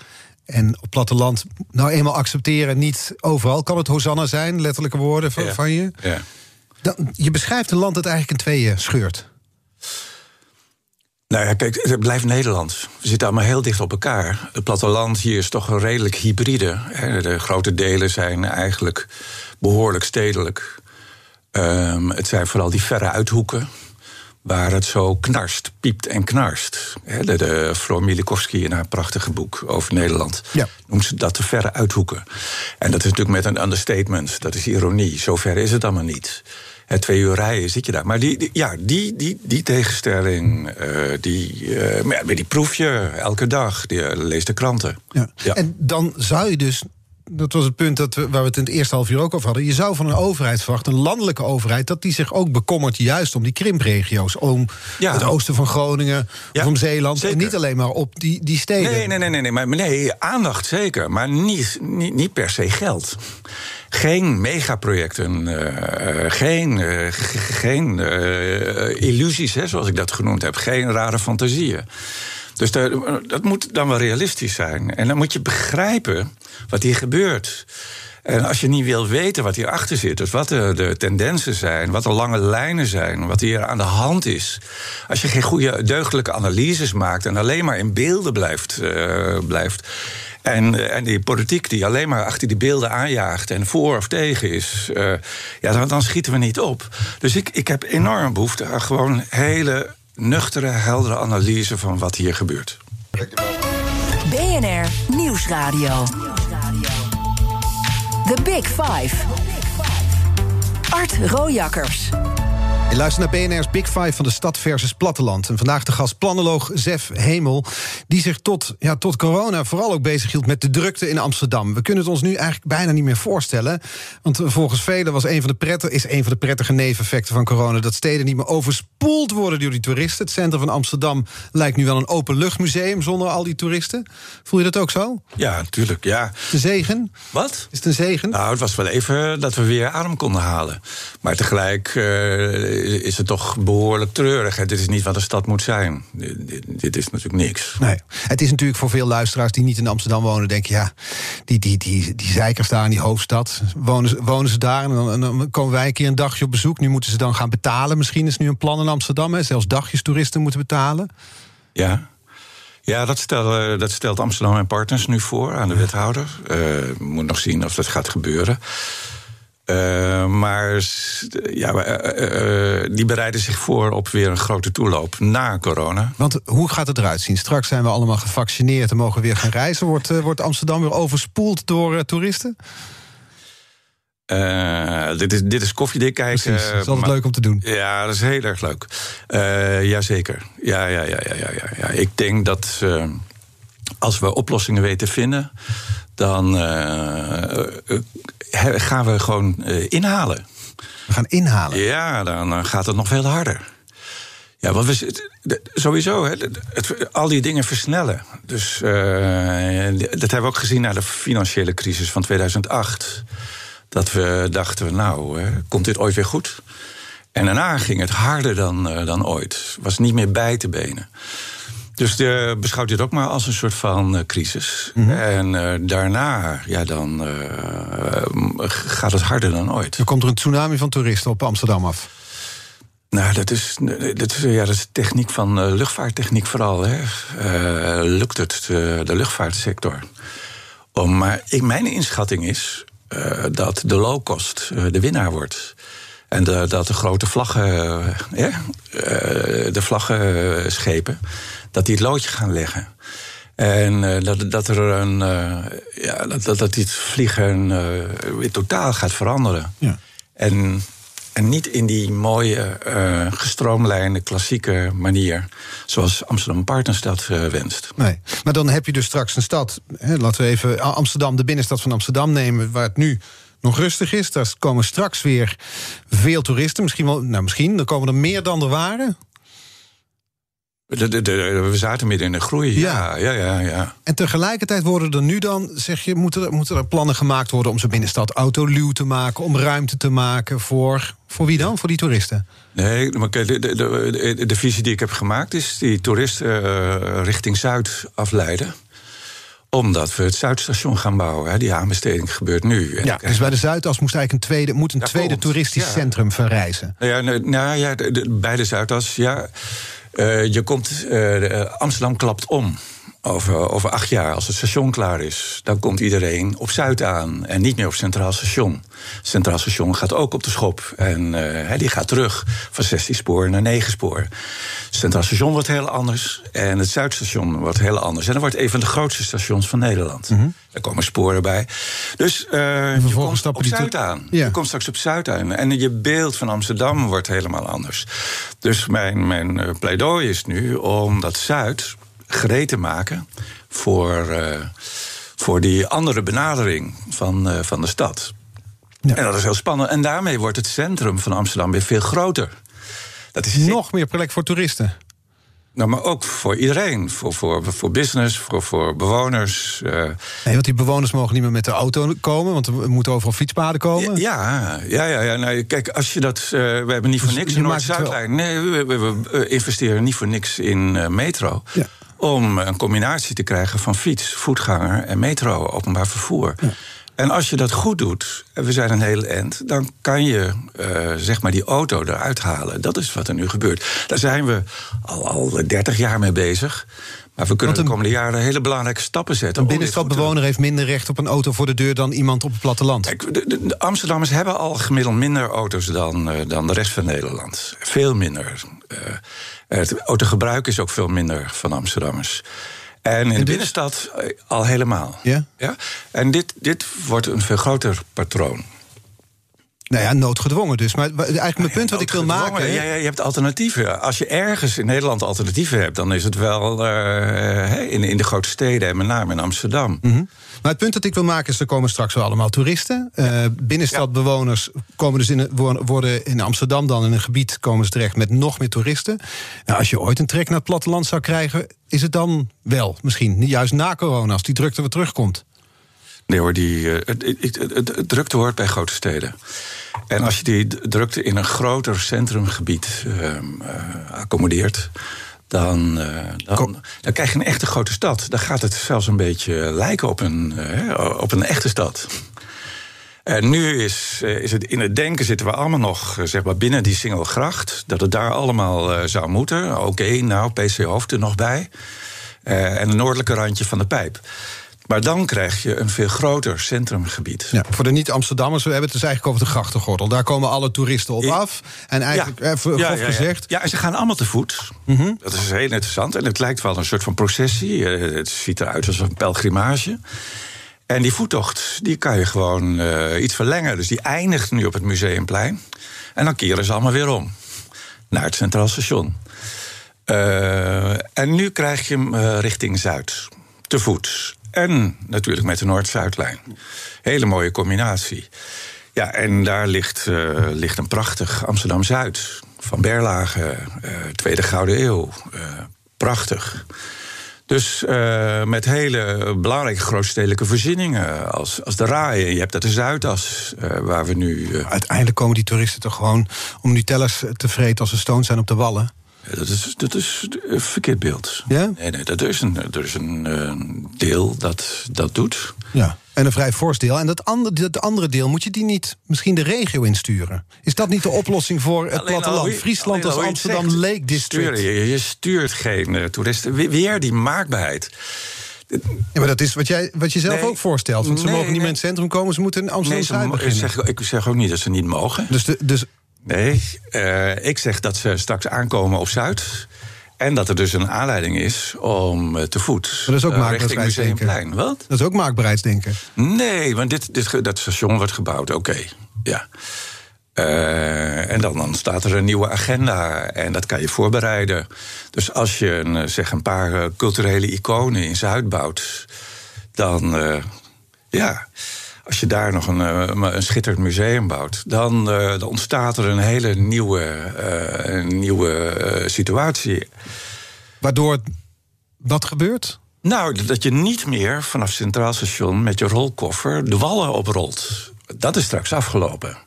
En op platteland nou eenmaal accepteren, niet overal kan het Hosanna zijn, letterlijke woorden van, van je. Ja. Dan, je beschrijft een land dat eigenlijk in tweeën scheurt. Nou ja, kijk, het blijft Nederland. We zitten allemaal heel dicht op elkaar. Het platteland hier is toch een redelijk hybride. De grote delen zijn eigenlijk behoorlijk stedelijk. Um, het zijn vooral die verre uithoeken waar het zo knarst, piept en knarst. de, de Floor Milikowski in haar prachtige boek over Nederland ja. noemt ze dat de verre uithoeken. En dat is natuurlijk met een understatement, dat is ironie. Zo ver is het allemaal niet. Het twee uur rijden zit je daar. Maar die, ja, die, die, die tegenstelling, uh, die, uh, die proef je elke dag. Die, uh, lees de kranten. Ja. ja. En dan zou je dus dat was het punt dat we, waar we het in het eerste half uur ook over hadden. Je zou van een overheid verwachten, een landelijke overheid, dat die zich ook bekommert juist om die krimpregio's. Om het oosten van Groningen, of om Zeeland. En niet alleen maar op die, die steden. Nee, nee, nee, nee, nee, maar nee, aandacht zeker, maar niet, niet, niet per se geld. Geen megaprojecten, uh, geen, uh, geen uh, illusies, hè, zoals ik dat genoemd heb. Geen rare fantasieën. Dus dat moet dan wel realistisch zijn. En dan moet je begrijpen wat hier gebeurt. En als je niet wil weten wat hierachter zit, dus wat de, de, tendensen zijn, wat de lange lijnen zijn, wat hier aan de hand is. Als je geen goede deugdelijke analyses maakt en alleen maar in beelden blijft. Uh, blijft en, en die politiek die alleen maar achter die beelden aanjaagt en voor of tegen is, uh, ja, dan, dan, schieten we niet op. Dus ik, ik heb enorm behoefte aan gewoon hele nuchtere, heldere analyse van wat hier gebeurt. BNR Nieuwsradio. The Big Five. Art Rojakkers. Je luistert naar BNR's Big Five van de stad versus platteland. En vandaag de gast planoloog Zef Hemel... die zich tot, ja, tot corona vooral ook bezighield met de drukte in Amsterdam. We kunnen het ons nu eigenlijk bijna niet meer voorstellen. Want volgens velen was een van de prettige, is een van de prettige neveneffecten van corona... dat steden niet meer overspoeld worden door die toeristen. Het centrum van Amsterdam lijkt nu wel een openluchtmuseum... zonder al die toeristen. Voel je dat ook zo? Ja, natuurlijk, ja. De zegen? Wat? Is het een zegen? Nou, het was wel even dat we weer adem konden halen. Maar tegelijk... Uh, is het toch behoorlijk treurig. Dit is niet wat een stad moet zijn. Dit, dit, is natuurlijk niks. Nee. Het is natuurlijk voor veel luisteraars die niet in Amsterdam wonen... denken, ja, die, die, die, die zeikers daar in die hoofdstad... wonen, wonen ze daar en dan, en dan, komen wij een keer een dagje op bezoek. Nu moeten ze dan gaan betalen. Misschien is nu een plan in Amsterdam... Hè, zelfs dagjes toeristen moeten betalen. Ja, ja, dat, stel, dat stelt Amsterdam en Partners nu voor aan de wethouder. Uh, moet nog zien of dat gaat gebeuren. Uh, maar ja, uh, die bereiden zich voor op weer een grote toeloop na corona. Want hoe gaat het eruit zien? Straks zijn we allemaal gevaccineerd en mogen weer gaan reizen. Wordt, wordt Amsterdam weer overspoeld door toeristen? dit, is, dit is koffiedik kijken. Dat is altijd leuk om te doen. Ja, dat is heel erg leuk. Jazeker. Ja, ja, ja, ja, ja, ja, ja. Ik denk dat als we oplossingen weten vinden dan gaan we gewoon uh, inhalen. We gaan inhalen? Ja, dan gaat het nog veel harder. Ja, want we, sowieso, hè, het, al die dingen versnellen. Dus uh, dat hebben we ook gezien na de financiële crisis van 2008. Dat we dachten, nou, hè, komt dit ooit weer goed? En daarna ging het harder dan, uh, dan ooit. Was niet meer bij te benen. Dus de, beschouwt dit ook maar als een soort van uh, crisis. Mm -hmm. En uh, daarna, ja, dan uh, gaat het harder dan ooit. Er komt er een tsunami van toeristen op Amsterdam af. Nou, dat is, dat is, ja, dat is techniek van luchtvaarttechniek vooral. Hè. lukt het, de luchtvaartsector? Om, maar ik, mijn inschatting is dat de low cost de winnaar wordt. En de, dat de grote vlaggen, de vlaggenschepen dat die het loodje gaan leggen. En uh, dat, dat er een. Uh, ja, dat, dat, dat dit vliegen weer totaal gaat veranderen. Ja. En, en niet in die mooie, gestroomlijnde, klassieke manier. zoals Amsterdam Partnerstad wenst. Nee, maar dan heb je dus straks een stad. Hè, laten we even Amsterdam, de binnenstad van Amsterdam nemen. waar het nu nog rustig is. Daar komen straks weer veel toeristen. Misschien wel, nou misschien, er komen er meer dan er waren. De, de, we zaten midden in de groei. Ja. ja. Ja, ja, En tegelijkertijd worden er nu dan, zeg je, moeten er, moeten er plannen gemaakt worden om zo'n binnenstad autoluw te maken, om ruimte te maken voor. Voor wie dan? Voor die toeristen? Nee, maar de, de, de, de visie die ik heb gemaakt is die toeristen uh, richting Zuid afleiden omdat we het Zuidstation gaan bouwen. Hè. Die aanbesteding gebeurt nu. ja, dus bij de Zuidas moest eigenlijk een tweede, moet een tweede toeristisch ja. centrum verrijzen. Ja, nou, nou ja, bij de Zuidas, ja. Uh, je komt, uh, Amsterdam klapt om. Over, over acht jaar, als het station klaar is, dan komt iedereen op Zuid aan en niet meer op Centraal Station. Centraal Station gaat ook op de schop en uh, die gaat terug van 16 spoor naar 9 spoor. Centraal Station wordt heel anders en het Zuidstation wordt heel anders. En dat wordt een van de grootste stations van Nederland. Mm -hmm. Er komen sporen bij. Dus uh, je komt op Zuid aan. Ja. Je komt straks op Zuid aan. En je beeld van Amsterdam wordt helemaal anders. Dus mijn, mijn pleidooi is nu om dat Zuid gereed te maken voor, uh, voor die andere benadering van, uh, van de stad. Ja. En dat is heel spannend. En daarmee wordt het centrum van Amsterdam weer veel groter. Dat is nog meer plek voor toeristen. Nou, maar ook voor iedereen. Voor, voor, voor business, voor, voor bewoners. Uh. Nee, want die bewoners mogen niet meer met de auto komen... want er moeten overal fietspaden komen. Ja, ja, ja. ja nou, kijk, als je dat... Uh, we hebben niet voor dus niks een Noord-Zuidlijn. Nee, we, we, we, investeren niet voor niks in uh, metro. Ja om een combinatie te krijgen van fiets, voetganger en metro, openbaar vervoer. En als je dat goed doet, en we zijn een heel end, dan kan je uh, zeg maar die auto eruit halen. Dat is wat er nu gebeurt. Daar zijn we al, al 30 jaar mee bezig. Maar we kunnen de komende jaren hele belangrijke stappen zetten. Een doen. binnenstadbewoner heeft minder recht op een auto voor de deur dan iemand op het platteland. Kijk, de, de- de Amsterdammers hebben al gemiddeld minder auto's dan, eh, dan de rest van Nederland. Veel minder. Eh, het autogebruik is ook veel minder van Amsterdammers. En in de binnenstad eh, al helemaal. Ja? Ja? En dit, dit wordt een veel groter patroon. Nou ja, noodgedwongen dus. Maar eigenlijk mijn punt wat ik wil maken... Ja, je hebt alternatieven. Als je ergens in Nederland alternatieven hebt, dan is het wel eh, in, in de grote steden en met name in Amsterdam. Mhm. Maar het punt dat ik wil maken is, er komen straks wel allemaal toeristen. Eh, binnenstadbewoners komen dus in, worden in Amsterdam dan in een gebied komen ze terecht met nog meer toeristen. Nou, als je ooit een trek naar het platteland zou krijgen, is het dan wel misschien juist na corona als die drukte weer terugkomt. Nee hoor, die, eh, het, het, het- het- drukte hoort bij grote steden. En als je die drukte in een groter centrumgebied ehm, eh, accommodeert... Dan, eh, dan, dan krijg je een echte grote stad. Dan gaat het zelfs een beetje lijken op een, op een echte stad. En nu is, is het in het denken zitten we allemaal nog zeg maar binnen die singelgracht. Dat het daar allemaal zou moeten. Oké, nou, PC Hoofd er nog bij. En het noordelijke randje van de pijp. Maar dan krijg je een veel groter centrumgebied. Ja, voor de niet-Amsterdammers, we hebben het dus eigenlijk over de grachtengordel. Daar komen alle toeristen op Ja. af. En eigenlijk, eh, voor- grof gezegd, Ja, en ze gaan allemaal te voet. Dat is heel interessant. En het lijkt wel een soort van processie. Eh, Het ziet eruit als een pelgrimage. En die voettocht, die kan je gewoon eh, iets verlengen. Dus die eindigt nu op het Museumplein. En dan keren ze allemaal weer om. Naar het Centraal Station. Eh, en nu krijg je hem eh, richting Zuid. Te voet. En natuurlijk met de Noord-Zuidlijn. Hele mooie combinatie. Ja, en daar ligt, eh, ligt een prachtig Amsterdam-Zuid. Van Berlage, eh, Tweede Gouden Eeuw. eh, prachtig. Dus met hele belangrijke grootstedelijke voorzieningen. Als, als de Raaien. Je hebt dat de Zuidas, waar we nu... uiteindelijk komen die toeristen toch gewoon om Nutellas te vreten als ze stoned zijn op de wallen. Dat, is, dat is een verkeerd beeld. Ja? Nee, nee, dat is een, er is een eh, deel dat dat doet. Ja. En een vrij fors deel. En dat andere, dat andere deel, moet je die niet misschien de regio insturen? Is dat niet de oplossing voor het Alleen platteland? je- Friesland als Amsterdam zegt, Lake District. Sturen, je, je stuurt geen eh, toeristen. We- Weer die maakbaarheid. Ja, maar dat is wat, jij, wat je zelf Nee. ook voorstelt. Want ze Nee, mogen niet meer nee. in het centrum komen, ze moeten in Nee, Amsterdam Zuid beginnen. zeg, ik zeg ook niet dat ze niet mogen. Dus, de, dus Nee, eh, ik zeg dat ze straks aankomen op Zuid. En dat er dus een aanleiding is om eh, te voet. dat is ook eh, maakbaarheidsdenken. Wat? dat is ook maakbaarheidsdenken. Nee, want dit, dit, dat station wordt gebouwd, oké. Ja. En dan, dan staat er een nieuwe agenda en dat kan je voorbereiden. Dus als je een, zeg een paar culturele iconen in Zuid bouwt, dan ja. Als je daar nog een, eh, een schitterend museum bouwt, dan, eh, dan ontstaat er een hele nieuwe, eh, een nieuwe situatie. Waardoor wat gebeurt? Nou, dat je niet meer vanaf Centraal Station met je rolkoffer de wallen oprolt. Dat is straks afgelopen.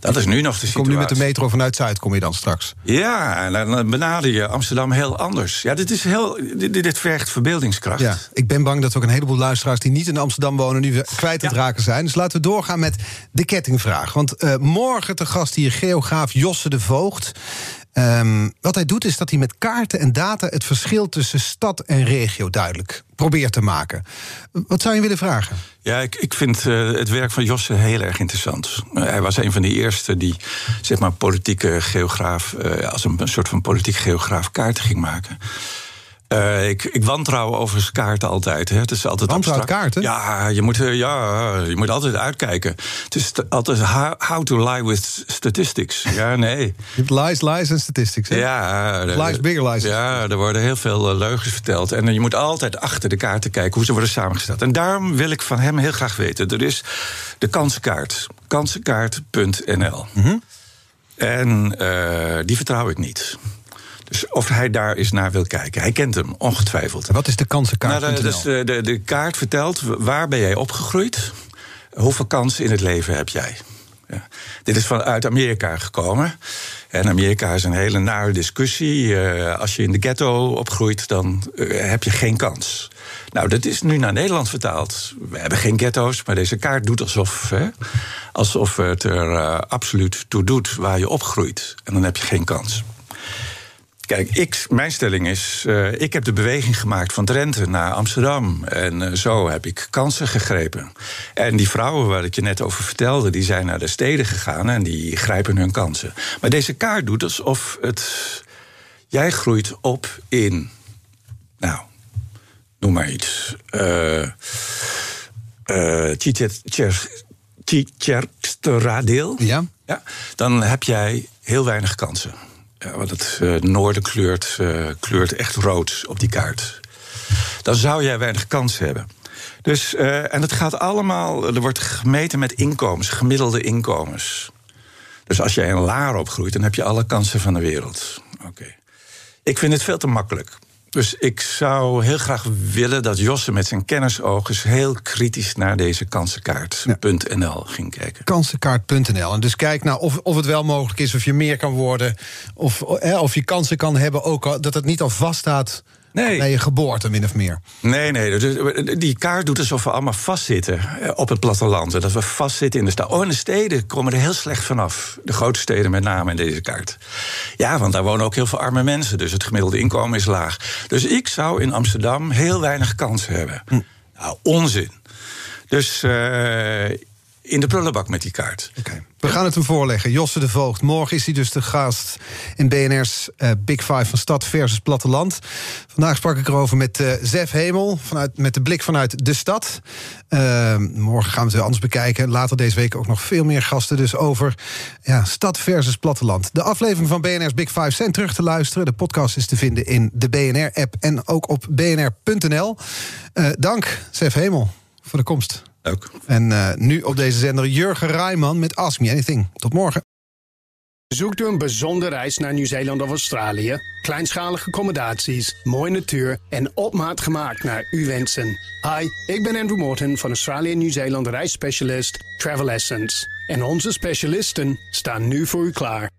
Dat is nu nog de situatie. Kom nu met de metro vanuit Zuid, kom je dan straks. Ja, en dan benader je Amsterdam heel anders. Ja, dit, is heel, dit, dit vergt verbeeldingskracht. Ja, ik ben bang dat ook een heleboel luisteraars die niet in Amsterdam wonen nu weer kwijt aan het Ja. raken zijn. Dus laten we doorgaan met de kettingvraag. Want eh, morgen te gast hier geograaf Josse de Voogd. Ehm, wat hij doet is dat hij met kaarten en data het verschil tussen stad en regio duidelijk probeert te maken. Wat zou je willen vragen? Ja, ik, ik vind eh, het werk van Josse heel erg interessant. Eh, hij was een van de eerste die, zeg maar, politieke geograaf... eh, als een, een soort van politiek geograaf kaarten ging maken. Eh, ik, ik wantrouw overigens kaarten altijd. Hè. Het is altijd abstract. kaarten? Ja je, moet, eh, ja, je moet altijd uitkijken. Het is altijd how, how to lie with statistics. Ja, nee. Je hebt lies, lies en statistics. hè? Ja, de- Lies, bigger lies. Ja, er worden heel veel eh, leugens verteld. En je moet altijd achter de kaarten kijken hoe ze worden samengesteld. En daarom wil ik van hem heel graag weten. Er is de kansenkaart. Kansenkaart.nl. Mhm. En eh, die vertrouw ik niet. Dus of hij daar eens naar wil kijken. Hij kent hem, ongetwijfeld. Wat is de kansenkaart? Nou, de, dus de, de, de kaart vertelt waar ben jij opgegroeid? Hoeveel kansen in het leven heb jij? Ja. Dit is vanuit Amerika gekomen. En Amerika is een hele nare discussie. Eh, als je in de ghetto opgroeit, dan eh, heb je geen kans. Nou, dat is nu naar Nederland vertaald. We hebben geen ghetto's, maar deze kaart doet alsof, hè, alsof het er eh, absoluut toe doet waar je opgroeit. En dan heb je geen kans. Kijk, ik, mijn stelling is, uh, ik heb de beweging gemaakt van Drenthe naar Amsterdam. En uh, zo heb ik kansen gegrepen. En die vrouwen waar ik je net over vertelde, die zijn naar de steden gegaan en die grijpen hun kansen. Maar deze kaart doet alsof het. Jij groeit op in. Nou, noem maar iets. Uh, uh, Ja. ja. Dan heb jij heel weinig kansen. Want het uh, noorden kleurt, uh, kleurt echt rood op die kaart. Dan zou jij weinig kans hebben. Dus, uh, en het gaat allemaal, er wordt gemeten met inkomens, gemiddelde inkomens. Dus als jij een laar opgroeit, dan heb je alle kansen van de wereld. Oké. Ik vind het veel te makkelijk. Dus ik zou heel graag willen dat Josse met zijn kennisoogjes heel kritisch naar deze kansenkaart.nl ging kijken. Kansenkaart.nl. En dus kijk naar of, of het wel mogelijk is, of je meer kan worden, of, of je kansen kan hebben, ook al, dat het niet al vaststaat nee. bij je geboorte, min of meer. Nee, nee. Die kaart doet alsof we allemaal vastzitten op het platteland. Dat we vastzitten in de stad. Oh, en de steden komen er heel slecht vanaf. De grote steden met name in deze kaart. Ja, want daar wonen ook heel veel arme mensen. Dus het gemiddelde inkomen is laag. Dus ik zou in Amsterdam heel weinig kans hebben. Hm. Nou, onzin. Dus uh, in de prullenbak met die kaart. We gaan het hem voorleggen. Josse de Voogd. Morgen is hij dus de gast in BNR's uh, Big Five van Stad versus Platteland. Vandaag sprak ik erover met uh, Zef Hemel, vanuit, met de blik vanuit de stad. Uh, morgen gaan we het anders bekijken. Later deze week ook nog veel meer gasten dus over ja, stad versus platteland. De aflevering van BNR's Big Five zijn terug te luisteren. De podcast is te vinden in de BNR-app en ook op bnr.nl. Dank, Zef Hemel, voor de komst. Ook. En uh, nu op deze zender Jurgen Rijman met Ask Me Anything. Tot morgen. Zoekt u een bijzondere reis naar Nieuw-Zeeland of Australië? Kleinschalige accommodaties, mooie natuur en op maat gemaakt naar uw wensen. Hi, ik ben Andrew Morton van Australië en Nieuw-Zeeland reisspecialist Travel Essence. En onze specialisten staan nu voor u klaar.